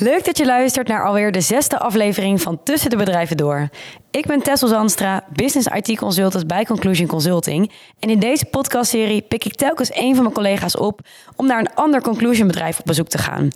Leuk dat je luistert naar alweer de zesde aflevering van Tussen de Bedrijven Door. Ik ben Tessel Zanstra, Business IT Consultant bij Conclusion Consulting. En in deze podcastserie pik ik telkens een van mijn collega's op om naar een ander Conclusion bedrijf op bezoek te gaan.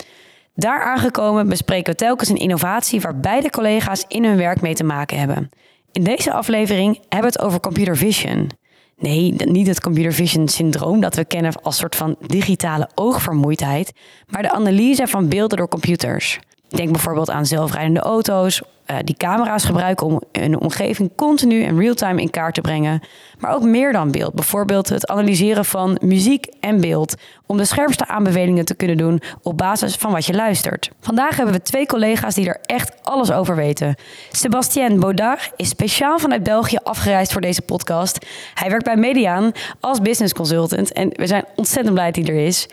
Daar aangekomen bespreken we telkens een innovatie waar beide collega's in hun werk mee te maken hebben. In deze aflevering hebben we het over computer vision. Nee, niet het computer vision syndroom dat we kennen als soort van digitale oogvermoeidheid, maar de analyse van beelden door computers. Denk bijvoorbeeld aan zelfrijdende auto's, uh, die camera's gebruiken om een omgeving continu en real-time in kaart te brengen. Maar ook meer dan beeld. Bijvoorbeeld het analyseren van muziek en beeld. Om de scherpste aanbevelingen te kunnen doen op basis van wat je luistert. Vandaag hebben we twee collega's die er echt alles over weten. Sebastien Baudard is speciaal vanuit België afgereisd voor deze podcast. Hij werkt bij Mediaan als business consultant. En we zijn ontzettend blij dat hij er is.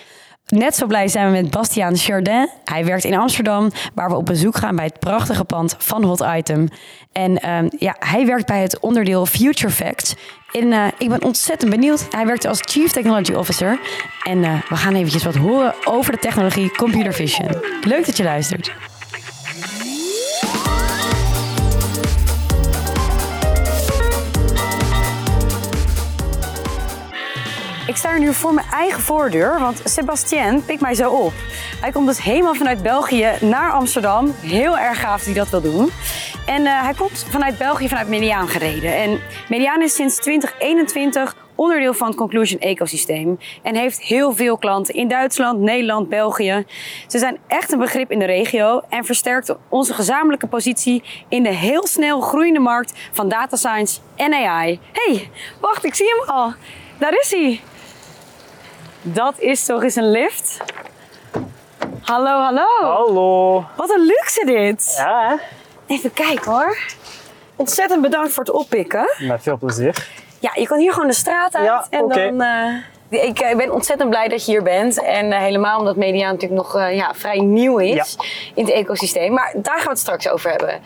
Net zo blij zijn we met Bastiaan Chardin. Hij werkt in Amsterdam, waar we op bezoek gaan bij het prachtige pand van Hot Item. En uh, ja, hij werkt bij het onderdeel Future Facts. En uh, ik ben ontzettend benieuwd. Hij werkt als Chief Technology Officer. En uh, we gaan eventjes wat horen over de technologie computer vision. Leuk dat je luistert. Ik sta nu voor mijn eigen voordeur, want Sebastien pikt mij zo op. Hij komt dus helemaal vanuit België naar Amsterdam. Heel erg gaaf dat hij dat wil doen. En uh, hij komt vanuit België, vanuit Mediaan gereden. En Mediaan is sinds 2021 onderdeel van het Conclusion ecosysteem en heeft heel veel klanten in Duitsland, Nederland, België. Ze zijn echt een begrip in de regio en versterkt onze gezamenlijke positie in de heel snel groeiende markt van data science en AI. hey, wacht, ik zie hem al. Daar is hij. Dat is toch eens een lift? Hallo, hallo. Hallo. Wat een luxe dit. Ja, hè? Even kijken hoor. Ontzettend bedankt voor het oppikken. Met veel plezier. Ja, je kan hier gewoon de straat uit. Ja, en dan. Uh, ik uh, ben ontzettend blij dat je hier bent. En uh, helemaal omdat media natuurlijk nog ja, vrij nieuw is Ja. in het ecosysteem. Maar daar gaan we het straks over hebben.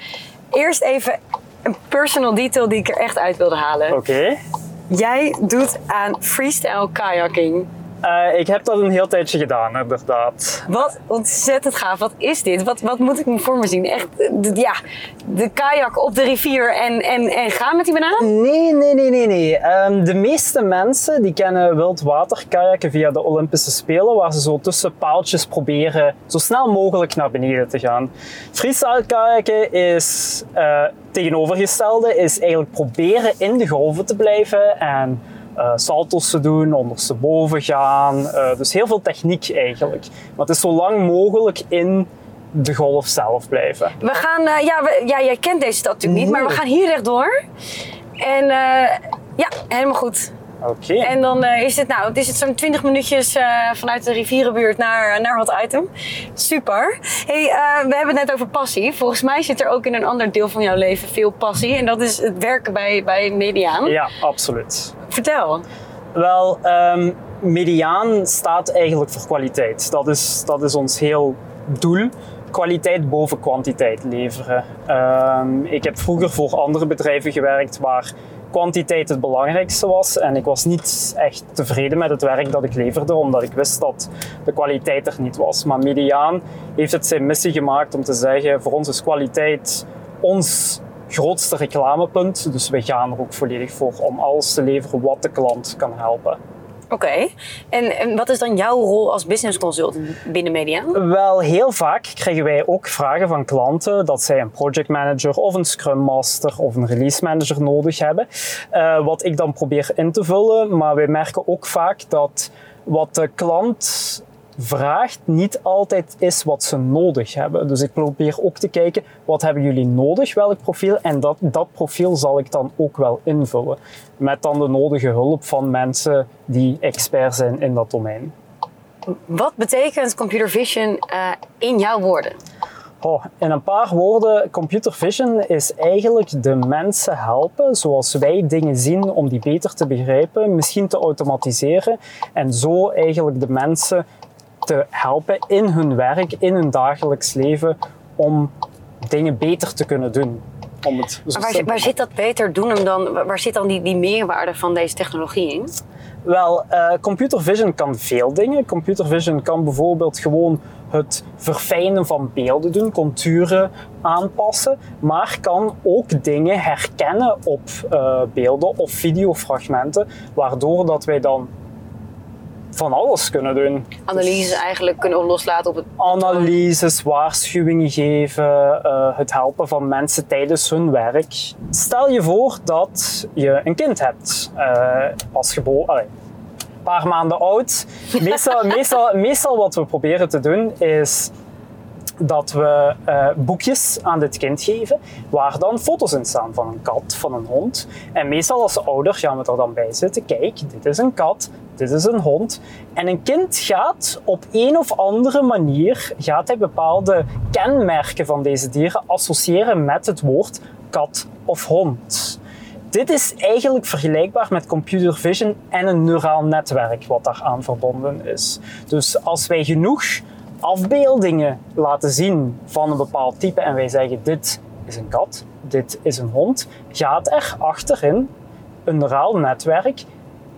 Eerst even een personal detail die ik er echt uit wilde halen. Oké. Jij doet aan freestyle kayaking. Eh, ik heb dat een heel tijdje gedaan, inderdaad. Wat ontzettend gaaf. Wat is dit? Wat, wat moet ik me voor me zien? Echt, de, ja, de kajak op de rivier en, en, en gaan met die banaan? Nee, nee, nee, nee, nee. Ehm, de meeste mensen die kennen wildwaterkajakken via de Olympische Spelen, waar ze zo tussen paaltjes proberen zo snel mogelijk naar beneden te gaan. Freestyle kajakken is uh, tegenovergestelde, is eigenlijk proberen in de golven te blijven en uh, salto's te doen, ondersteboven gaan. Uh, dus heel veel techniek eigenlijk. Maar het is zo lang mogelijk in de golf zelf blijven. We gaan, uh, ja, we, ja, jij kent deze stad natuurlijk niet, Nee. maar we gaan hier rechtdoor. En ja, helemaal goed. Oké. Okay. En dan is het, nou, het is het zo'n 20 minuutjes vanuit de rivierenbuurt naar, naar Hot Item. Super. Hey, we hebben het net over passie. Volgens mij zit er ook in een ander deel van jouw leven veel passie. En dat is het werken bij, bij Mediaan. Ja, absoluut. Vertel. Wel, um, Mediaan staat eigenlijk voor kwaliteit. Dat is, dat is ons heel doel kwaliteit boven kwantiteit leveren. Um, ik heb vroeger voor andere bedrijven gewerkt waar kwantiteit het belangrijkste was. En ik was niet echt tevreden met het werk dat ik leverde, omdat ik wist dat de kwaliteit er niet was. Maar Mediaan heeft het zijn missie gemaakt om te zeggen: voor ons is kwaliteit ons grootste reclamepunt. Dus we gaan er ook volledig voor om alles te leveren wat de klant kan helpen. Oké, okay. en, en, wat is dan jouw rol als business consultant binnen Mediaan? Wel, heel vaak krijgen wij ook vragen van klanten dat zij een project manager of een scrum master of een release manager nodig hebben. Uh, wat ik dan probeer in te vullen, maar wij merken ook vaak dat wat de klant vraagt niet altijd is wat ze nodig hebben. Dus ik probeer ook te kijken, wat hebben jullie nodig, welk profiel? En dat, dat profiel zal ik dan ook wel invullen. Met dan de nodige hulp van mensen die expert zijn in dat domein. Wat betekent computer vision uh, in jouw woorden? Oh, in een paar woorden, computer vision is eigenlijk de mensen helpen zoals wij dingen zien om die beter te begrijpen, misschien te automatiseren en zo eigenlijk de mensen te helpen in hun werk, in hun dagelijks leven, om dingen beter te kunnen doen. Om het Maar waar, zit dat beter doen dan? Waar zit dan die, die meerwaarde van deze technologie in? Wel, eh, computer vision kan veel dingen. Computer vision kan bijvoorbeeld gewoon het verfijnen van beelden doen, contouren aanpassen, maar kan ook dingen herkennen op eh, beelden of videofragmenten, waardoor dat wij dan van alles kunnen doen. Analyses eigenlijk kunnen loslaten op het. Analyses, waarschuwingen geven, eh, het helpen van mensen tijdens hun werk. Stel je voor dat je een kind hebt, eh, pas geboren, een paar maanden oud. Meestal, meestal, meestal wat we proberen te doen is dat we eh, boekjes aan dit kind geven, waar dan foto's in staan van een kat, van een hond. En meestal als ouder gaan we er dan bij zitten. Kijk, dit is een kat, dit is een hond. En een kind gaat op een of andere manier gaat hij bepaalde kenmerken van deze dieren associëren met het woord kat of hond. Dit is eigenlijk vergelijkbaar met computer vision en een neuraal netwerk wat daaraan verbonden is. Dus als wij genoeg afbeeldingen laten zien van een bepaald type en wij zeggen dit is een kat, dit is een hond, gaat er achterin een neuraal netwerk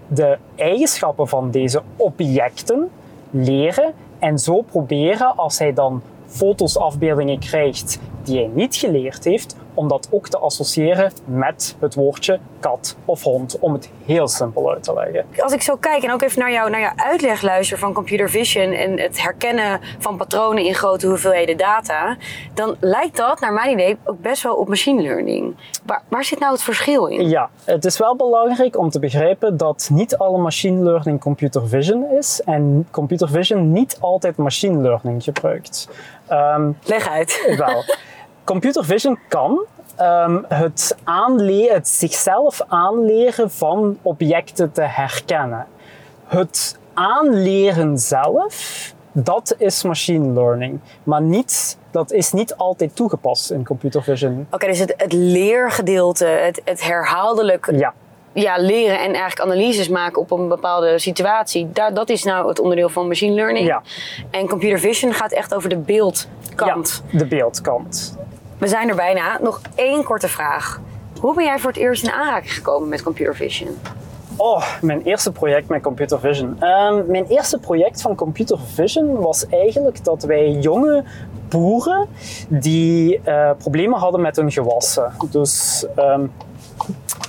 de eigenschappen van deze objecten leren en zo proberen als hij dan foto's, afbeeldingen krijgt die hij niet geleerd heeft, om dat ook te associëren met het woordje kat of hond, om het heel simpel uit te leggen. Als ik zo kijk en ook even naar, jou, naar jouw uitleg luister van computer vision en het herkennen van patronen in grote hoeveelheden data, dan lijkt dat, naar mijn idee, ook best wel op machine learning. Waar, waar zit nou het verschil in? Ja, het is wel belangrijk om te begrijpen dat niet alle machine learning computer vision is en computer vision niet altijd machine learning gebruikt. Um, Leg uit. Wel, computer vision kan um, het, aanle het zichzelf aanleren van objecten te herkennen. Het aanleren zelf, dat is machine learning. Maar niet, dat is niet altijd toegepast in computer vision. Oké, dus het, het leergedeelte, het, het herhaaldelijk Ja, ja, leren en eigenlijk analyses maken op een bepaalde situatie. Daar, dat is nou het onderdeel van machine learning. Ja. En computer vision gaat echt over de beeldkant. ja de beeldkant. We zijn er bijna. Nog één korte vraag. Hoe ben jij voor het eerst in aanraking gekomen met computer vision? Oh, mijn eerste project met computer vision. Ehm, mijn eerste project van computer vision was eigenlijk dat wij jonge boeren die eh, problemen hadden met hun gewassen. Dus ehm,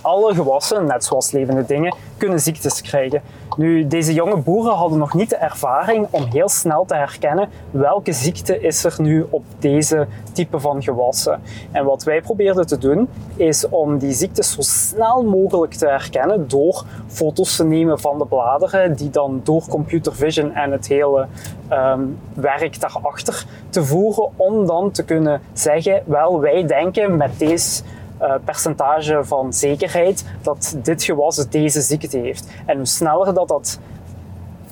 alle gewassen, net zoals levende dingen, kunnen ziektes krijgen. Nu, deze jonge boeren hadden nog niet de ervaring om heel snel te herkennen welke ziekte is er nu op deze type van gewassen. En wat wij probeerden te doen, is om die ziektes zo snel mogelijk te herkennen door foto's te nemen van de bladeren, die dan door computer vision en het hele um, werk daarachter te voeren, om dan te kunnen zeggen, wel, wij denken met deze uh, percentage van zekerheid dat dit gewas deze ziekte heeft. En hoe sneller dat dat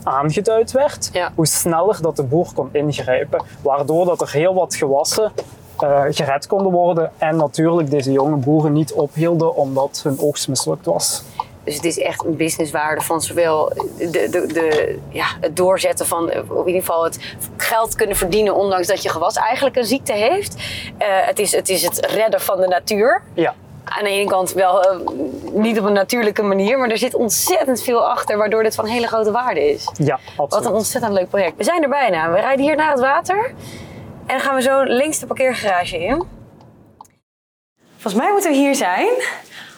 aangeduid werd, Ja. hoe sneller dat de boer kon ingrijpen. Waardoor dat er heel wat gewassen uh, gered konden worden en natuurlijk deze jonge boeren niet ophielden omdat hun oogst mislukt was. Dus het is echt een businesswaarde van zowel de, de, de, ja, het doorzetten van, of in ieder geval het geld kunnen verdienen ondanks dat je gewas eigenlijk een ziekte heeft. Uh, het, is, het is het redden van de natuur. Ja. Aan de ene kant wel uh, niet op een natuurlijke manier, maar er zit ontzettend veel achter waardoor dit van hele grote waarde is. Ja, absoluut. Wat een ontzettend leuk project. We zijn er bijna. We rijden hier naar het water en dan gaan we zo links de parkeergarage in. Volgens mij moeten we hier zijn.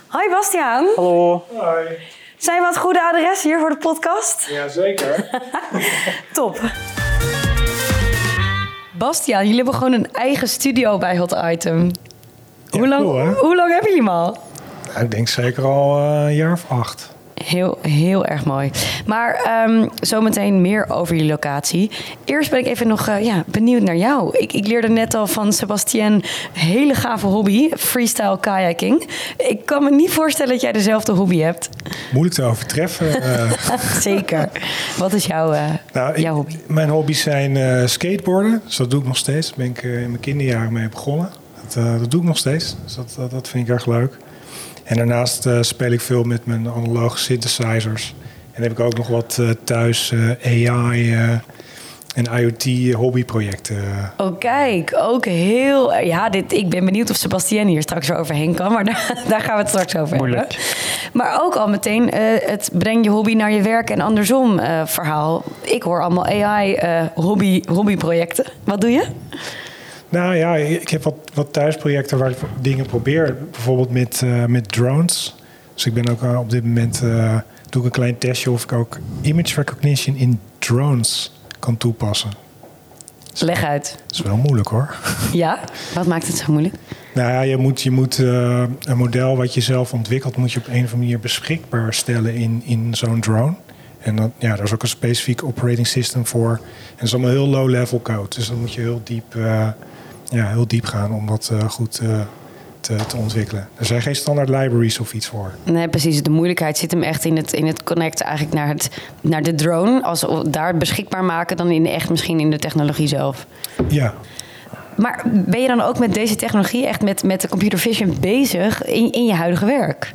Hoi Bastiaan. Hallo. Hoi. Zijn we het goede adres hier voor de podcast? Jazeker. Top. Bastiaan, jullie hebben gewoon een eigen studio bij Hot Item. Ja, hoe, lang, cool, hoe lang hebben jullie hem al? Nou, ik denk zeker al uh, een jaar of acht. Heel, heel erg mooi. Maar um, zometeen meer over je locatie. Eerst ben ik even nog uh, ja, benieuwd naar jou. Ik, ik, leerde net al van Sebastien hele gave hobby, freestyle kayaking. Ik kan me niet voorstellen dat jij dezelfde hobby hebt. Moeilijk te overtreffen. Uh. Zeker. Wat is jouw, uh, nou, jouw hobby? Ik, mijn hobby's zijn skateboarden. Dus dat doe ik nog steeds. Daar ben ik in mijn kinderjaren mee begonnen. Dat, dat doe ik nog steeds. Dus dat, dat, dat vind ik erg leuk. En daarnaast uh, speel ik veel met mijn analoge synthesizers. En heb ik ook nog wat uh, thuis uh, AI en IoT hobbyprojecten. Oh, kijk, ook heel. Ja, dit, ik ben benieuwd of Sebastien hier straks weer overheen kan, maar daar, daar gaan we het straks over Moeilijk. hebben. Maar ook al meteen eh, het breng je hobby naar je werk en andersom eh, verhaal. Ik hoor allemaal AI eh, hobby, hobbyprojecten. Wat doe je? Nou ja, ik heb wat, wat thuisprojecten waar ik dingen probeer. Bijvoorbeeld met, eh, met drones. Dus ik ben ook eh, op dit moment eh, doe ik een klein testje of ik ook image recognition in drones kan toepassen. Leg uit. Dat is wel moeilijk hoor. Ja? Wat maakt het zo moeilijk? Nou ja, je moet, je moet een model wat je zelf ontwikkelt, moet je op een of andere manier beschikbaar stellen in, in zo'n drone. En dan, ja, daar is ook een specifiek operating system voor. En dat is allemaal heel low level code. Dus dan moet je heel diep, ja, heel diep gaan om dat eh, goed eh, te, te ontwikkelen. Er zijn geen standaard libraries of iets voor. Nee, precies. De moeilijkheid zit hem echt in het, in het connecten eigenlijk naar, het, naar de drone. Als we daar beschikbaar maken, dan in echt misschien in de technologie zelf. Ja, Maar ben je dan ook met deze technologie, echt met, met de computer vision bezig in, in je huidige werk?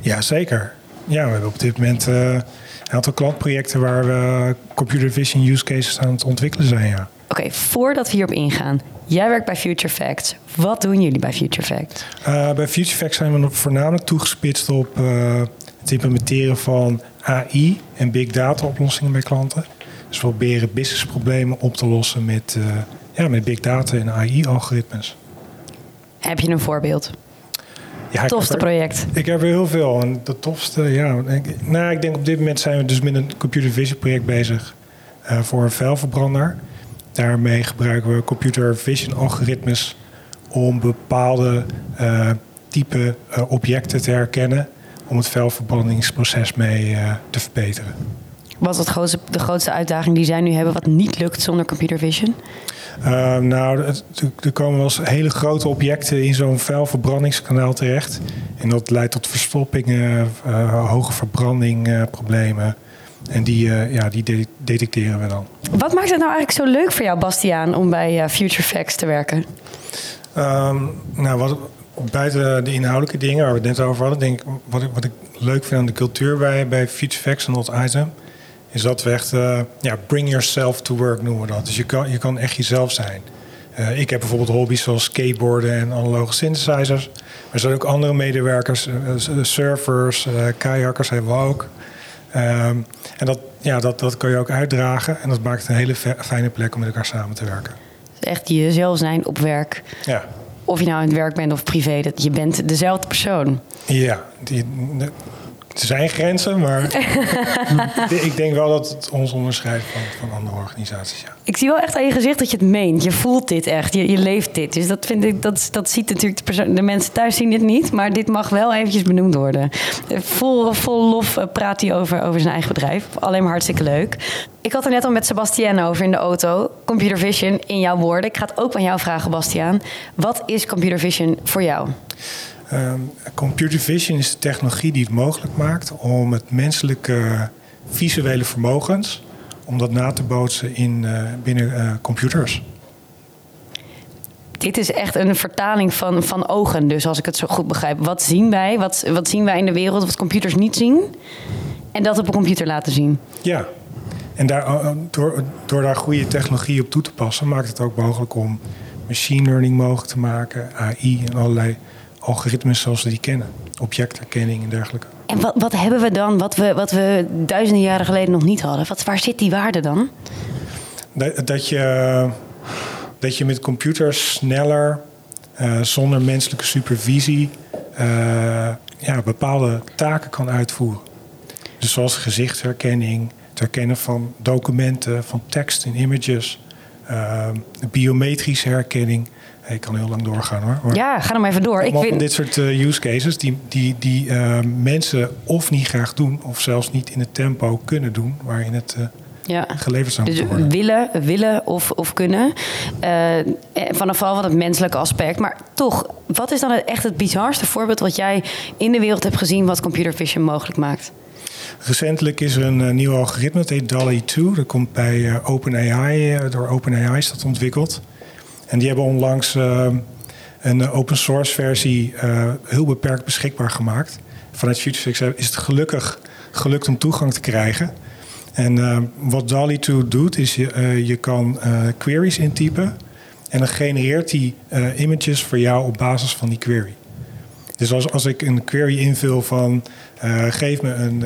ja zeker. Ja, we hebben op dit moment eh, een aantal klantprojecten waar we computer vision use cases aan het ontwikkelen zijn. Ja. Oké, voordat we hierop ingaan. Jij werkt bij Future Facts. Wat doen jullie bij Future Facts? Uh, bij FutureFacts zijn we voornamelijk toegespitst op uh, het implementeren van AI en big data oplossingen bij klanten. Dus we proberen businessproblemen op te lossen met, uh, ja, met big data en AI-algoritmes. Heb je een voorbeeld? Ja, Tofste ik er, project? Ik heb er heel veel. En de tofste, ja. Ik, nou, ik denk op dit moment zijn we dus met een computer vision project bezig voor een vuilverbrander. Daarmee gebruiken we computer vision algoritmes om bepaalde uh, type uh, objecten te herkennen om het vuilverbrandingsproces mee uh, te verbeteren. Wat is grootste, de grootste uitdaging die zij nu hebben wat niet lukt zonder computer vision? Nou, er komen wel eens hele grote objecten in zo'n vuilverbrandingskanaal terecht. En dat leidt tot verstoppingen, hoge verbrandingproblemen. En die, ja, die de detecteren we dan. Wat maakt het nou eigenlijk zo leuk voor jou, Bastiaan, om bij Future Facts te werken? Um, nou, wat, buiten de inhoudelijke dingen waar we het net over hadden, denk ik, wat ik, wat ik leuk vind aan de cultuur bij, bij Future Facts en Not Item, is dat we echt, uh, ja, bring yourself to work noemen we dat. Dus je kan, je kan echt jezelf zijn. Uh, ik heb bijvoorbeeld hobby's zoals skateboarden en analoge synthesizers. Maar er zijn ook andere medewerkers, uh, surfers, kajakkers hebben we ook. Um, en dat, ja, dat, dat kan je ook uitdragen en dat maakt het een hele fijne plek om met elkaar samen te werken. Dus echt jezelf zijn op werk. Ja. Of je nou in het werk bent of privé, dat je bent dezelfde persoon. Ja, die, er zijn grenzen, maar ik denk wel dat het ons onderscheidt van, van andere organisaties. Ja. Ik zie wel echt aan je gezicht dat je het meent. Je voelt dit echt, je, je leeft dit. Dus dat vind ik, dat, dat ziet natuurlijk de, persoon, de, mensen thuis zien dit niet, maar dit mag wel eventjes benoemd worden. Vol, vol lof praat hij over, over zijn eigen bedrijf. Alleen maar hartstikke leuk. Ik had er net al met Sebastian over in de auto. Computer vision in jouw woorden. Ik ga het ook aan jou vragen, Bastiaan. Wat is computer vision voor jou? Um, computer vision is de technologie die het mogelijk maakt om het menselijke visuele vermogens om dat na te bootsen in, uh, binnen uh, computers. Dit is echt een vertaling van, van ogen, dus als ik het zo goed begrijp. Wat zien wij? Wat, wat zien wij in de wereld wat computers niet zien? En dat op een computer laten zien. Ja, en daar, uh, door, door daar goede technologie op toe te passen, maakt het ook mogelijk om machine learning mogelijk te maken, AI en allerlei algoritmes zoals we die kennen. Objectherkenning en dergelijke. En wat, wat hebben we dan wat we, wat we duizenden jaren geleden nog niet hadden? Wat, waar zit die waarde dan? Dat, dat, je, dat je met computers sneller, uh, zonder menselijke supervisie, uh, ja, bepaalde taken kan uitvoeren. Dus zoals gezichtsherkenning, het herkennen van documenten, van tekst en images, uh, biometrische herkenning. Ik kan heel lang doorgaan hoor. Ja, ga dan maar even door. Ik vind... dit soort uh, use cases die, die, die uh, mensen of niet graag doen, of zelfs niet in het tempo kunnen doen waarin het ja. geleverd zou dus moeten worden. Willen, willen of, of kunnen. vanaf al van het menselijke aspect. Maar toch, wat is dan het, echt het bizarste voorbeeld wat jij in de wereld hebt gezien wat computer vision mogelijk maakt? Recentelijk is er een uh, nieuw algoritme, dat heet DALI 2. Dat komt bij uh, OpenAI, uh, door OpenAI is dat ontwikkeld. En die hebben onlangs een open source versie heel beperkt beschikbaar gemaakt. Vanuit FutureFix is het gelukkig gelukt om toegang te krijgen. En uh, wat DALI 2 doet, is je, je kan queries intypen. En dan genereert die images voor jou op basis van die query. Dus als, als ik een query invul van geef me een,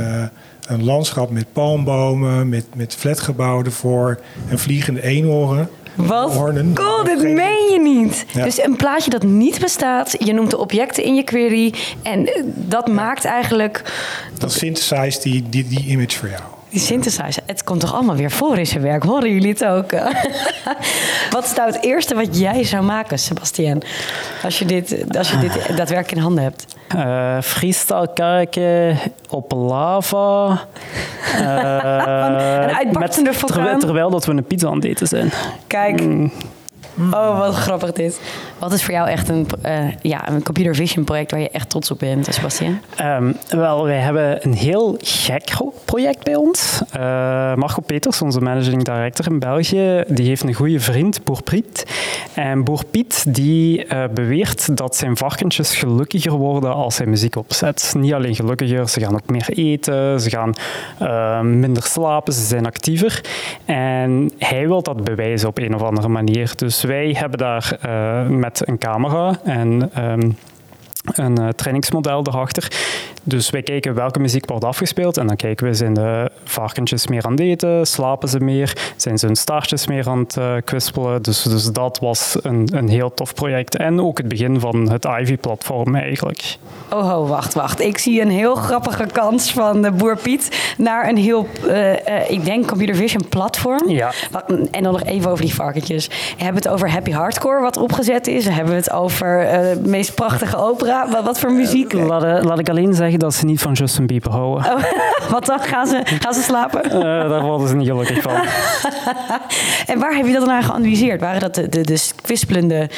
een landschap met palmbomen, met, met flatgebouwen ervoor en vliegende eenhoorn. Wat cool, dit meen je niet. Dus een plaatje dat niet bestaat, je noemt de objecten in je query en dat maakt eigenlijk... Dat synthesize die, die, die image voor jou. Die synthesizer, het komt toch allemaal weer voor in zijn werk? Horen jullie het ook? wat is nou het eerste wat jij zou maken, Sebastian? Als je dit, als je dit daadwerkelijk in handen hebt. Uh, freestyle kijken op lava. Uh, een uitbarstende met, terwijl, terwijl, dat we een pizza aan het eten zijn. Kijk. Mm. Oh, wat grappig dit. Wat is voor jou echt een, uh, ja, een computer vision project waar je echt trots op bent, Sebastian? Um, wel, wij hebben een heel gek project bij ons. Uh, Marco Peters, onze managing director in België, die heeft een goede vriend, Boer Piet. En Boer Piet die uh, beweert dat zijn varkentjes gelukkiger worden als hij muziek opzet. Niet alleen gelukkiger, ze gaan ook meer eten, ze gaan minder slapen, ze zijn actiever. En hij wil dat bewijzen op een of andere manier. Dus wij hebben daar uh, met een camera en um, een uh, trainingsmodel erachter. Dus wij kijken welke muziek wordt afgespeeld en dan kijken we, zijn de varkentjes meer aan het eten, slapen ze meer, zijn ze hun staartjes meer aan het uh, kwispelen. Dus, dus dat was een, een heel tof project. En ook het begin van het Ivy-platform eigenlijk. Oh, wacht, wacht. Ik zie een heel grappige kans van de Boer Piet naar een heel, uh, ik denk, computer vision platform. Ja. En dan nog even over die varkentjes. We hebben het over Happy Hardcore, wat opgezet is. We hebben het over de meest prachtige opera. Wat, wat voor muziek? laat, laat ik alleen zeggen dat ze niet van Justin Bieber houden. Oh, wat dan? Gaan ze, gaan ze slapen? Uh, daar worden ze niet gelukkig van. en waar heb je dat dan aan geanalyseerd? Waren dat de, de, de kwispelende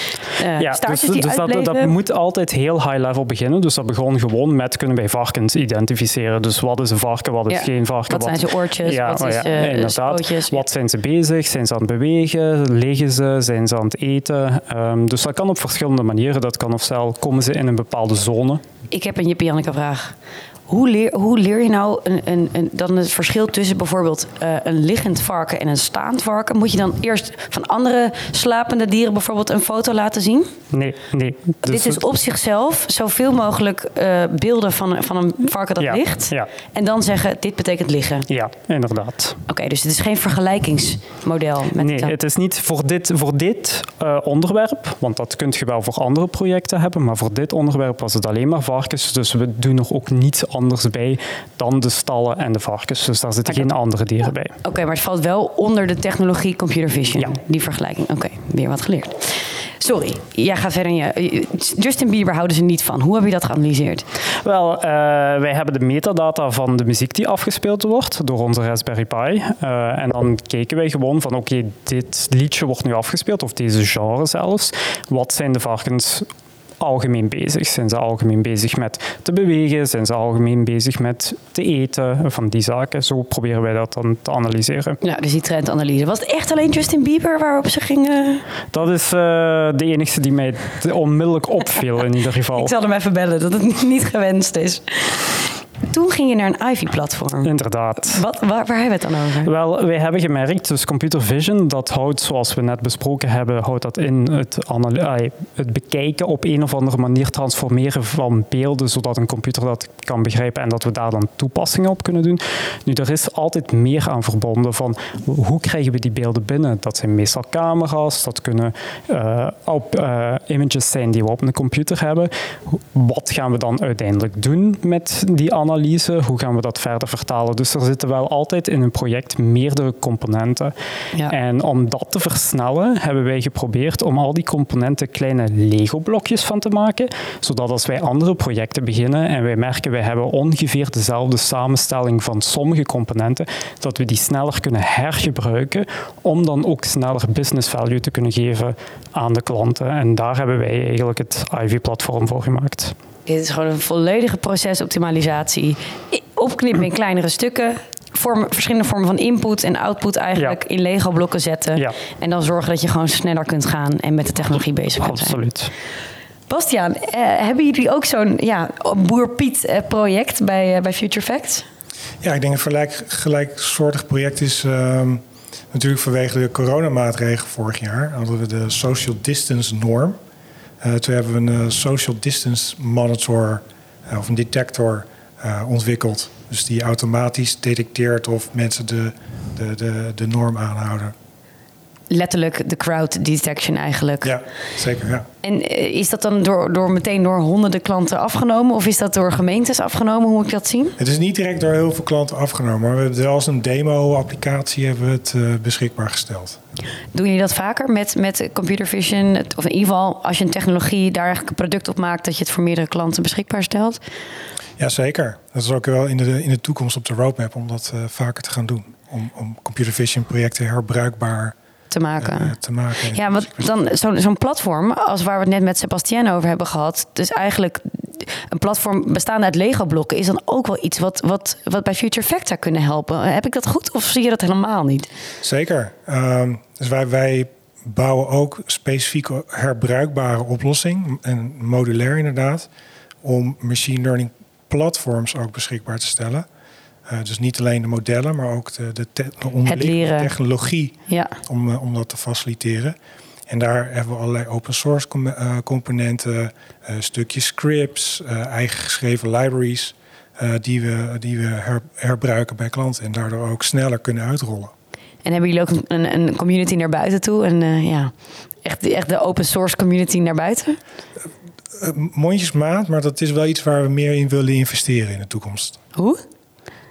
uh, ja, dus, die dus dat, dat, moet altijd heel high level beginnen. Dus dat begon gewoon met kunnen wij varkens identificeren. Dus wat is een varken, wat is geen varken? Wat, zijn ze oortjes, ja, wat is ja, inderdaad. Wat zijn ze bezig? Zijn ze aan het bewegen? Liggen ze? Zijn ze aan het eten? Um, dus dat kan op verschillende manieren. Dat kan ofwel komen ze in een bepaalde zone ik heb een Jippie Janneke vraag. Hoe leer, hoe leer je nou een, een, een, dan het verschil tussen bijvoorbeeld uh, een liggend varken en een staand varken? Moet je dan eerst van andere slapende dieren bijvoorbeeld een foto laten zien? Nee, nee. Dus Dit is op zichzelf zoveel mogelijk uh, beelden van, van een varken dat ja, ligt. Ja. En dan zeggen, dit betekent liggen. Ja, inderdaad. Oké, okay, dus het is geen vergelijkingsmodel. Met nee, het is niet voor dit, voor dit uh, onderwerp, want dat kunt je wel voor andere projecten hebben, maar voor dit onderwerp was het alleen maar varkens. Dus we doen nog ook niets anders bij dan de stallen en de varkens. Dus daar zitten geen andere dieren bij. Oké, maar het valt wel onder de technologie computer vision, ja. die vergelijking. Oké, weer wat geleerd. Sorry, jij gaat verder. Je, Justin Bieber houden ze niet van. Hoe heb je dat geanalyseerd? Wel, uh, wij hebben de metadata van de muziek die afgespeeld wordt door onze Raspberry Pi. Uh, en dan keken wij gewoon van oké, okay, dit liedje wordt nu afgespeeld, of deze genre zelfs. Wat zijn de varkens algemeen bezig? Zijn ze algemeen bezig met te bewegen? Zijn ze algemeen bezig met te eten? Van die zaken. Zo proberen wij dat dan te analyseren. Ja, dus die trendanalyse. Was het echt alleen Justin Bieber waarop ze gingen? Dat is uh, de enige die mij onmiddellijk opviel in ieder geval. Ik zal hem even bellen dat het niet gewenst is. Toen ging je naar een Ivy-platform. Inderdaad. Wat, waar, waar, hebben we het dan over? Wel, wij hebben gemerkt, dus computer vision, dat houdt, zoals we net besproken hebben, houdt dat in het, het bekijken op een of andere manier transformeren van beelden, zodat een computer dat kan begrijpen en dat we daar dan toepassingen op kunnen doen. Nu, er is altijd meer aan verbonden van hoe krijgen we die beelden binnen? Dat zijn meestal camera's, dat kunnen uh, op, uh, images zijn die we op een computer hebben. Wat gaan we dan uiteindelijk doen met die analyse? Analyse, hoe gaan we dat verder vertalen? Dus er zitten wel altijd in een project meerdere componenten. Ja. En om dat te versnellen, hebben wij geprobeerd om al die componenten kleine Lego-blokjes van te maken, zodat als wij andere projecten beginnen en wij merken wij hebben ongeveer dezelfde samenstelling van sommige componenten, dat we die sneller kunnen hergebruiken om dan ook sneller business value te kunnen geven aan de klanten. En daar hebben wij eigenlijk het Ivy-platform voor gemaakt. Dit is gewoon een volledige procesoptimalisatie. Opknippen in kleinere stukken. Vormen, verschillende vormen van input en output eigenlijk in Lego-blokken zetten. Ja. En dan zorgen dat je gewoon sneller kunt gaan en met de technologie bezig kunt zijn. Absoluut. Bastiaan, eh, hebben jullie ook zo'n ja, Boer Piet eh, project bij, uh, bij Future Facts? Ja, ik denk een gelijk, gelijksoortig project is ehm, natuurlijk vanwege de coronamaatregelen vorig jaar hadden we de social distance norm. Uh, toen hebben we een uh, social distance monitor uh, of een detector ontwikkeld. Dus die automatisch detecteert of mensen de, de, de, de norm aanhouden letterlijk de crowd detection eigenlijk. Ja, zeker. Ja. En eh, is dat dan door, door meteen door honderden klanten afgenomen? Of is dat door gemeentes afgenomen? Hoe moet ik dat zien? Het is niet direct door heel veel klanten afgenomen. Maar we hebben wel als een demo-applicatie hebben we het uh, beschikbaar gesteld. Doen jullie dat vaker met, met computer vision? Of in ieder geval als je een technologie daar eigenlijk een product op maakt... dat je het voor meerdere klanten beschikbaar stelt? Ja, zeker. Dat is ook wel in de, in de toekomst op de roadmap om dat uh, vaker te gaan doen. Om, om computer vision projecten herbruikbaar te maken. Te maken. Ja, wat dan zo'n zo'n platform, als waar we het net met Sebastien over hebben gehad, dus eigenlijk een platform bestaande uit Lego-blokken is dan ook wel iets wat, wat, wat bij Future Fact zou kunnen helpen. Heb ik dat goed of zie je dat helemaal niet? Zeker. Um, dus wij, wij bouwen ook specifiek herbruikbare oplossing en modulair inderdaad, om machine learning platforms ook beschikbaar te stellen. Uh, dus niet alleen de modellen, maar ook de, de, te de technologie ja. om, uh, om dat te faciliteren. En daar hebben we allerlei open source uh, componenten, stukjes scripts, eigen geschreven libraries, die we, die we her herbruiken bij klanten en daardoor ook sneller kunnen uitrollen. En hebben jullie ook een, een community naar buiten toe? En ja, echt, echt de open source community naar buiten? mondjesmaat, maar dat is wel iets waar we meer in willen investeren in de toekomst. Hoe?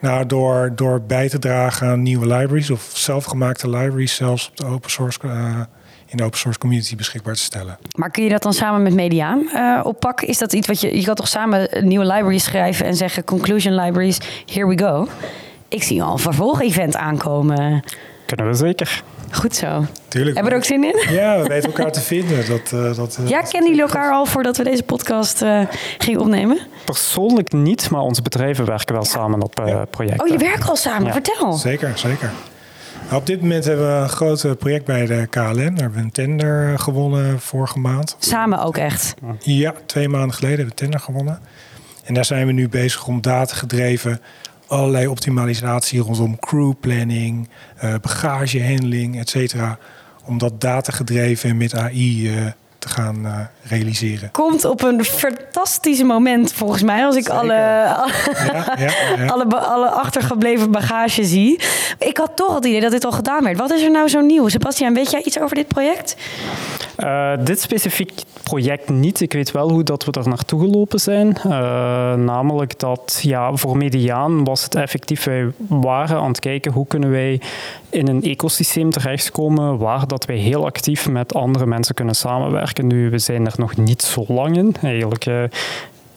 Nou, door, door bij te dragen aan nieuwe libraries of zelfgemaakte libraries zelfs op de open source, uh, in de open source community beschikbaar te stellen. Maar kun je dat dan samen met Mediaan uh, oppakken? Is dat iets wat je... Je kan toch samen nieuwe libraries schrijven en zeggen... conclusion libraries, here we go. Ik zie al een vervolg-event aankomen. Kunnen we zeker. Goed zo. Tuurlijk. Hebben we er ook zin in? Ja, we weten elkaar te vinden. Dat, uh, dat, uh, ja, kennen jullie elkaar al voordat we deze podcast uh, gingen opnemen? Persoonlijk niet, maar onze bedrijven werken wel samen op ja. projecten. Oh, je werkt al samen? Ja. Vertel. Zeker, zeker. Nou, op dit moment hebben we een groot project bij de KLM. Daar hebben we een tender gewonnen vorige maand. Samen ook echt? Ja, twee maanden geleden hebben we een tender gewonnen. En daar zijn we nu bezig om data gedreven allerlei optimalisatie rondom crew planning, uh, bagagehandling, et cetera. Om dat datagedreven en met AI uh, te gaan uh, realiseren. Komt op een fantastisch moment volgens mij als ik alle, alle, ja, ja, ja. alle, alle, achtergebleven bagage zie. Ik had toch het idee dat dit al gedaan werd. Wat is er nou zo nieuw? Sebastian, weet jij iets over dit project? Uh, dit specifiek project niet. Ik weet wel hoe dat we er naartoe gelopen zijn. Uh, namelijk dat ja, voor Mediaan was het effectief, wij waren aan het kijken hoe kunnen wij in een ecosysteem terechtkomen waar dat wij heel actief met andere mensen kunnen samenwerken. Nu, we zijn er nog niet zo lang in. Eigenlijk uh,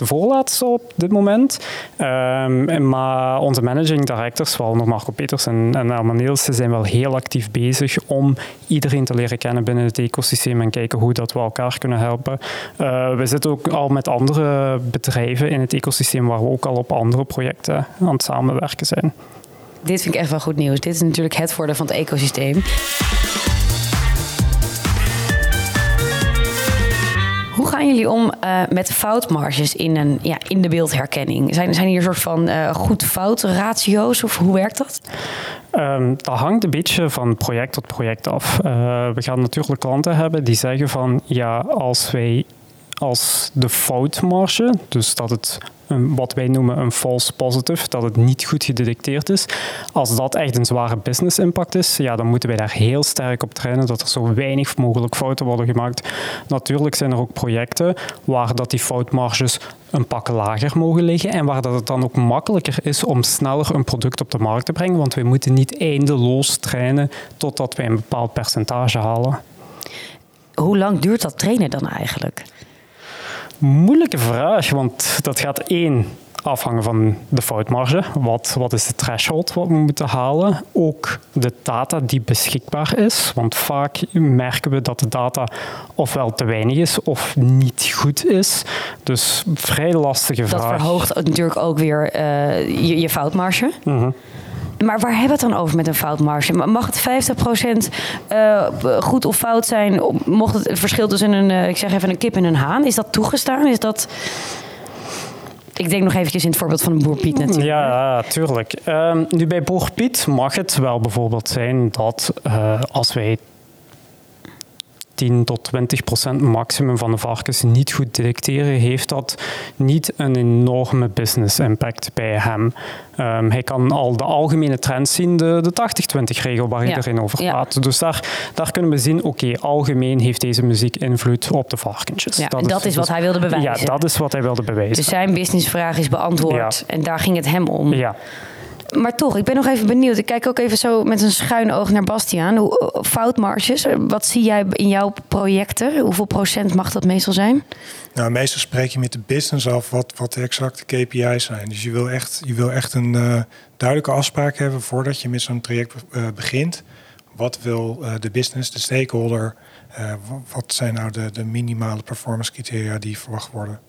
de voorlaatste op dit moment. Um, maar onze managing directors, nog Marco Peters en, en Elma Nielsen, zijn wel heel actief bezig om iedereen te leren kennen binnen het ecosysteem en kijken hoe dat we elkaar kunnen helpen. Uh, we zitten ook al met andere bedrijven in het ecosysteem waar we ook al op andere projecten aan het samenwerken zijn. Dit vind ik echt wel goed nieuws. Dit is natuurlijk het voordeel van het ecosysteem. Gaan jullie om uh, met foutmarges in, een, ja, in de beeldherkenning? Zijn, zijn hier een soort van uh, goed-fout ratio's of hoe werkt dat? Um, dat hangt een beetje van project tot project af. Uh, we gaan natuurlijk klanten hebben die zeggen van ja, als wij als de foutmarge, dus dat het een, wat wij noemen een false positive, dat het niet goed gedetecteerd is. Als dat echt een zware business impact is, ja, dan moeten wij daar heel sterk op trainen dat er zo weinig mogelijk fouten worden gemaakt. Natuurlijk zijn er ook projecten waar dat die foutmarges een pak lager mogen liggen en waar dat het dan ook makkelijker is om sneller een product op de markt te brengen, want we moeten niet eindeloos trainen totdat wij een bepaald percentage halen. Hoe lang duurt dat trainen dan eigenlijk? Moeilijke vraag, want dat gaat één afhangen van de foutmarge. Wat, wat is de threshold wat we moeten halen? Ook de data die beschikbaar is. Want vaak merken we dat de data ofwel te weinig is of niet goed is. Dus vrij lastige vraag. Dat verhoogt natuurlijk ook weer uh, je, je, foutmarge. Mm -hmm. Maar waar hebben we het dan over met een foutmarge? Mag het 50% uh, goed of fout zijn? Mocht het, verschil tussen een, uh, ik zeg even een kip en een haan, is dat toegestaan? Is dat... Ik denk nog eventjes in het voorbeeld van Boer Piet natuurlijk. Ja, tuurlijk. Um, nu bij Boer Piet mag het wel bijvoorbeeld zijn dat uh, als wij 10 tot 20 procent maximum van de varkens niet goed detecteren, heeft dat niet een enorme business impact bij hem. Um, hij kan al de algemene trends zien, de, de 80-20 regel waar ja. iedereen over praat. Ja. Dus daar, daar kunnen we zien, oké, okay, algemeen heeft deze muziek invloed op de varkentjes. Ja, dat, en dat is, is wat hij wilde bewijzen. Ja, dat is wat hij wilde bewijzen. Dus zijn businessvraag is beantwoord en daar ging het hem om. Ja. Maar toch, ik ben nog even benieuwd. Ik kijk ook even zo met een schuin oog naar Bastiaan. Hoe, foutmarges, wat zie jij in jouw projecten? Hoeveel procent mag dat meestal zijn? Nou, meestal spreek je met de business af wat, wat de exacte KPI's zijn. Dus je wil echt, je wil echt een uh, duidelijke afspraak hebben voordat je met zo'n traject begint. Wat wil de business, de stakeholder? wat zijn nou de, de minimale performance criteria die verwacht worden?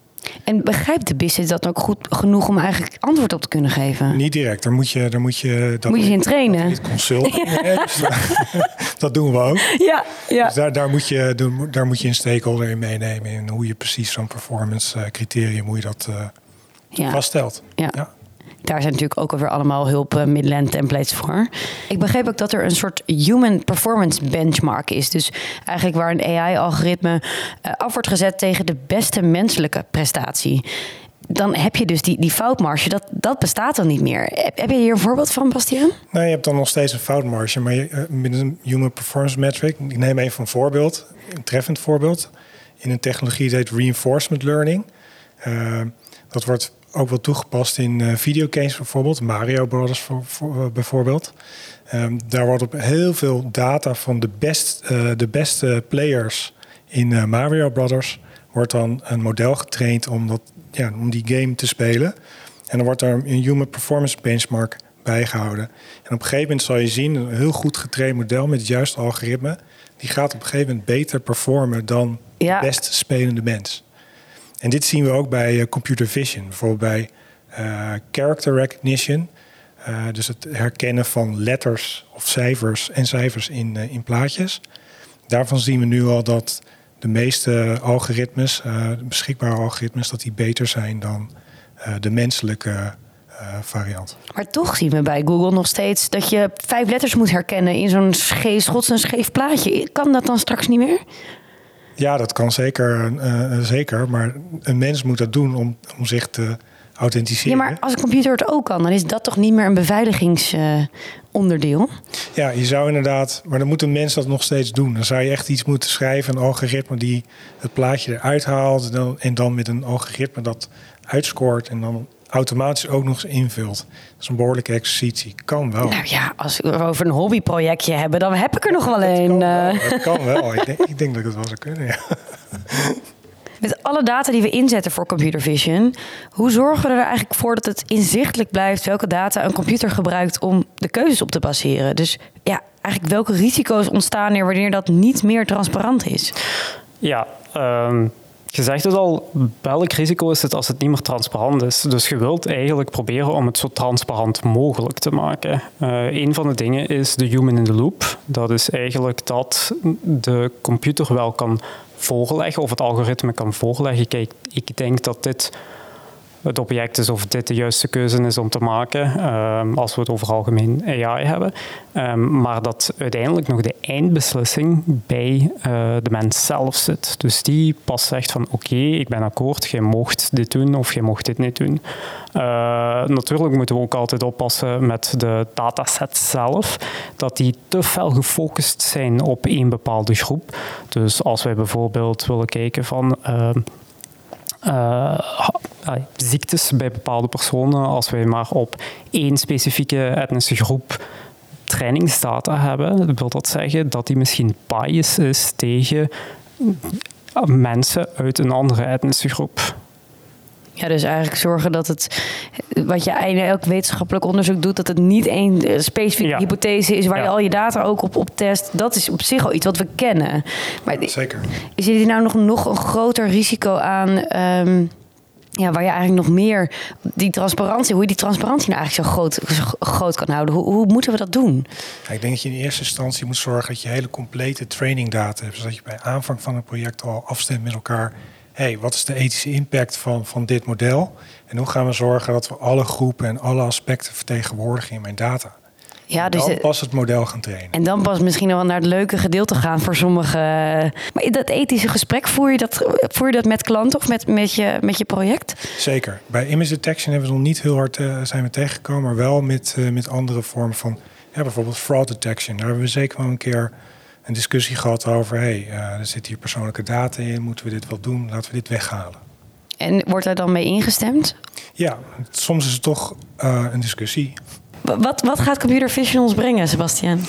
En begrijpt de business dat ook goed genoeg om eigenlijk antwoord op te kunnen geven? Niet direct. Daar moet je, daar moet je, dat, moet je in trainen. Dat consult. Ja. Dus dat doen we ook. Ja, ja. Dus daar, daar, moet je, daar moet je een stakeholder in meenemen. In hoe je precies zo'n performance uh, criterium, hoe je dat uh, ja. vaststelt. Ja. ja daar zijn natuurlijk ook alweer allemaal hulpmiddelen en templates voor. Ik begreep ook dat er een soort human performance benchmark is. Dus eigenlijk waar een AI-algoritme eh, af wordt gezet tegen de beste menselijke prestatie. Dan heb je dus die, die foutmarge, dat, dat bestaat dan niet meer. Heb, je hier een voorbeeld van, Bastiaan? Nee, je hebt dan nog steeds een foutmarge. Maar eh, met een human performance metric, ik neem even een voorbeeld, een treffend voorbeeld. In een technologie die heet reinforcement learning. Dat wordt ook wel toegepast in uh, videogames bijvoorbeeld, Mario Brothers voor, voor, uh, bijvoorbeeld. Um, daar wordt op heel veel data van de, best, uh, de beste players in Mario Brothers wordt dan een model getraind om, dat, ja, om die game te spelen. En dan wordt er een human performance benchmark bijgehouden. En op een gegeven moment zal je zien, een heel goed getraind model met het juiste algoritme, die gaat op een gegeven moment beter performen dan ja. de best spelende mens. En dit zien we ook bij uh, computer vision, bijvoorbeeld bij uh, character recognition. Uh, dus het herkennen van letters of cijfers en cijfers in, in plaatjes. Daarvan zien we nu al dat de meeste algoritmes, beschikbare algoritmes, dat die beter zijn dan de menselijke variant. Maar toch zien we bij Google nog steeds dat je vijf letters moet herkennen in zo'n scheef, scheef plaatje. Kan dat dan straks niet meer? Ja, dat kan zeker, uh, zeker. Maar een mens moet dat doen om, om zich te authenticeren. Ja, maar als een computer het ook kan, dan is dat toch niet meer een beveiligingsonderdeel? Uh, ja, je zou inderdaad, maar dan moet een mens dat nog steeds doen. Dan zou je echt iets moeten schrijven, een algoritme die het plaatje eruit haalt en dan, en dan met een algoritme dat uitscoort en dan automatisch ook nog eens invult. Dat is een behoorlijke exercitie. Kan wel. Nou ja, als we over een hobbyprojectje hebben, dan heb ik er nog wel een. Kan. Dat kan wel. ik, denk, ik denk dat ik het wel zou kunnen, ja. Met alle data die we inzetten voor computer vision, hoe zorgen we er eigenlijk voor dat het inzichtelijk blijft welke data een computer gebruikt om de keuzes op te baseren? Dus ja, eigenlijk welke risico's ontstaan er wanneer dat niet meer transparant is? Ja, um, je zegt het al, welk risico is het als het niet meer transparant is? Dus je wilt eigenlijk proberen om het zo transparant mogelijk te maken. Uh, een van de dingen is de human in the loop. Dat is eigenlijk dat de computer wel kan voorleggen of het algoritme kan voorleggen. Kijk, ik denk dat dit het object is of dit de juiste keuze is om te maken, um, als we het over algemeen AI hebben. Um, maar dat uiteindelijk nog de eindbeslissing bij uh, de mens zelf zit. Dus die pas zegt van oké, ik ben akkoord, jij mocht dit doen of jij mocht dit niet doen. Uh, natuurlijk moeten we ook altijd oppassen met de datasets zelf, dat die te fel gefocust zijn op één bepaalde groep. Dus als wij bijvoorbeeld willen kijken van... Uh, uh, ziektes bij bepaalde personen, als wij maar op één specifieke etnische groep trainingsdata hebben, wil dat zeggen dat die misschien bias is tegen mensen uit een andere etnische groep. Ja, dus eigenlijk zorgen dat het, wat je in elk wetenschappelijk onderzoek doet, dat het niet één specifieke hypothese is waar je al je data ook op, op test. Dat is op zich al iets wat we kennen. Maar Zeker. Is er nou nog, nog een groter risico aan? Um, ja, waar je eigenlijk nog meer die transparantie, hoe je die transparantie nou eigenlijk zo groot, groot kan houden. Hoe, hoe moeten we dat doen? Ja, ik denk dat je in eerste instantie moet zorgen dat je hele complete training data hebt. Zodat je bij aanvang van een project al afstemt met elkaar hey, wat is de ethische impact van, van dit model? En hoe gaan we zorgen dat we alle groepen en alle aspecten vertegenwoordigen in mijn data? Ja, dus dan pas het model gaan trainen. En dan pas misschien wel naar het leuke gedeelte gaan voor sommigen. Maar dat ethische gesprek, voer je dat, voer je dat met klanten of met, met, je, met je project? Zeker. Bij image detection hebben we nog niet heel hard eh, zijn we tegengekomen, maar wel met, eh, met andere vormen van ja, bijvoorbeeld fraud detection. Daar hebben we zeker wel een keer een discussie gehad over. hey, eh, er zit hier persoonlijke data in, moeten we dit wel doen? Laten we dit weghalen. En wordt daar dan mee ingestemd? Ja, soms is het toch een discussie. Wat, wat gaat computer vision ons brengen, Sebastian?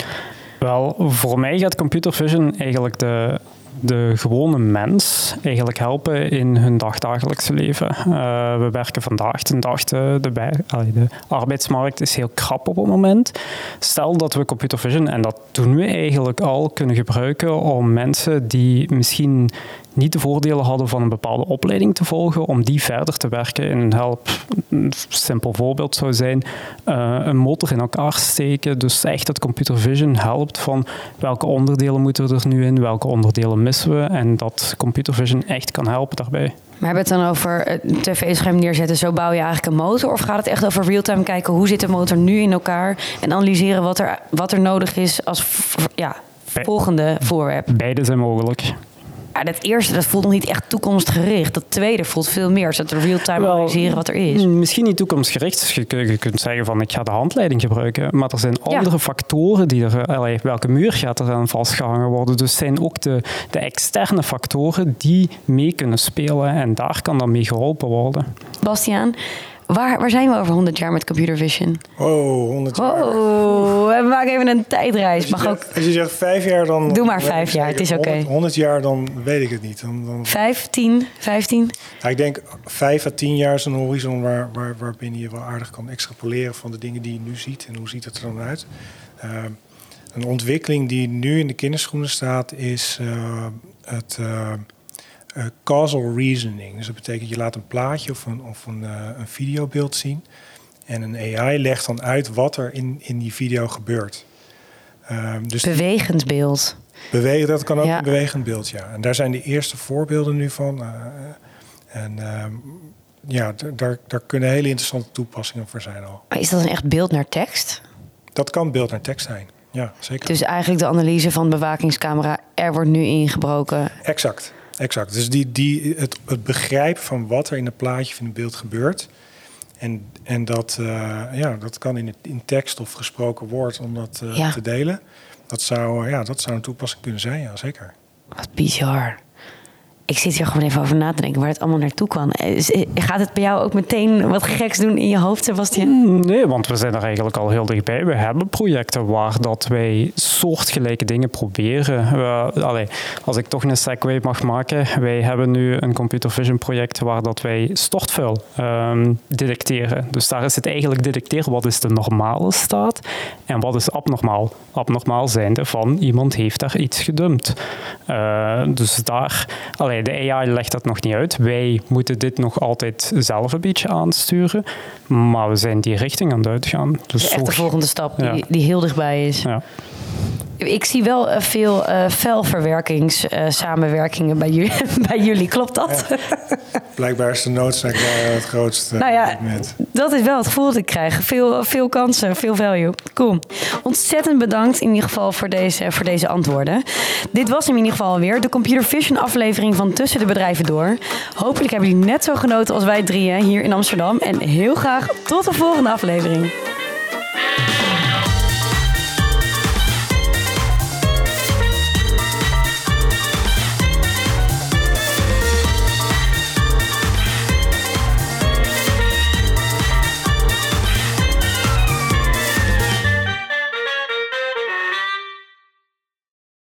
Wel, voor mij gaat computer vision eigenlijk de, de gewone mens eigenlijk helpen in hun dagdagelijkse leven. Eh, we werken vandaag de dag, de, de arbeidsmarkt is heel krap op het moment. Stel dat we computer vision, en dat doen we eigenlijk al, kunnen gebruiken om mensen die misschien niet de voordelen hadden van een bepaalde opleiding te volgen, om die verder te werken in een help. Een simpel voorbeeld zou zijn eh, een motor in elkaar steken. Dus echt dat computer vision helpt van welke onderdelen moeten er nu in, welke onderdelen missen we. En dat computer vision echt kan helpen daarbij. Maar hebben we het dan over een tv-scherm neerzetten, zo bouw je eigenlijk een motor? Of gaat het echt over real-time kijken, hoe zit de motor nu in elkaar? En analyseren wat er, wat er nodig is als ja, volgende voorwerp. Beide zijn mogelijk. Ja, dat eerste dat voelt nog niet echt toekomstgericht. Dat tweede voelt veel meer. Zodat we real-time analyseren wat er is. Misschien niet toekomstgericht. Dus je, kun- je kunt zeggen van ik ga de handleiding gebruiken. Maar er zijn Ja. andere factoren die er... allee, welke muur gaat er aan vastgehangen worden? Dus zijn ook de, de externe factoren die mee kunnen spelen. En daar kan dan mee geholpen worden. Bastiaan, waar, waar zijn we over 100 jaar met computer vision? Oh, 100 jaar. Wow, we maken even een tijdreis. Als je, Mag ook zegt, als je zegt vijf jaar, dan... Doe maar vijf jaar, het is oké. 100, 100 jaar, dan weet ik het niet. Dan, dan, 15, 15? Ja, ik denk vijf à tien jaar is een horizon waar, waar, waarbinnen je wel aardig kan extrapoleren van de dingen die je nu ziet. En hoe ziet het er dan uit? Eh, een ontwikkeling die nu in de kinderschoenen staat is eh, het eh, eh, causal reasoning. Dus dat betekent je laat een plaatje of een, of een, eh, een videobeeld zien. En een AI legt dan uit wat er in, in die video gebeurt. Eh, dus Bewegend beeld. Bewegen, dat kan ook Ja. een bewegend beeld, ja. En daar zijn de eerste voorbeelden nu van. eh, en ehm, ja, daar, daar kunnen hele interessante toepassingen voor zijn al. Maar is dat een echt beeld naar tekst? Dat kan beeld naar tekst zijn. Ja, zeker. Dus eigenlijk de analyse van de bewakingscamera, er wordt nu ingebroken. Exact. Exact. Dus die, die, het, het begrijpen van wat er in een plaatje of in een beeld gebeurt. En, en dat, eh, ja, dat kan in, het, in tekst of gesproken woord om dat eh, Ja. te delen. Dat zou, ja, dat zou een toepassing kunnen zijn, ja, zeker. Wat bizar. Ik zit hier gewoon even over na te denken waar het allemaal naartoe kan. Is- Gaat het bij jou ook meteen wat geks doen in je hoofd, Sebastian? Nee, want we zijn er eigenlijk al heel dichtbij. We hebben projecten waar dat wij soortgelijke dingen proberen. We, als ik toch een segue mag maken. Wij hebben nu een computer vision project waar dat wij stortvuil ehm, detecteren. Dus daar is het eigenlijk detecteren wat is de normale staat en wat is abnormaal. Abnormaal zijnde van iemand heeft daar iets gedumpt. Eh, dus daar, allee, de AI legt dat nog niet uit. Wij moeten dit nog altijd zelf een beetje aansturen. Maar we zijn die richting aan het uitgaan. Dus Echt de volgende stap die, die heel dichtbij is. Ja. Ik zie wel eh, veel eh velverwerkingssamenwerkingen bij, jullie, bij jullie. Klopt dat? Blijkbaar is de noodzaak wel het grootste Nou ja, moment. dat is wel het gevoel dat ik krijg. Veel, veel kansen, veel value. Cool. Ontzettend bedankt in ieder geval voor deze, voor deze antwoorden. Dit was in ieder geval weer de Computer Vision aflevering van Tussen de Bedrijven Door. Hopelijk hebben jullie net zo genoten als wij drieën hier in Amsterdam. En heel graag tot de volgende aflevering.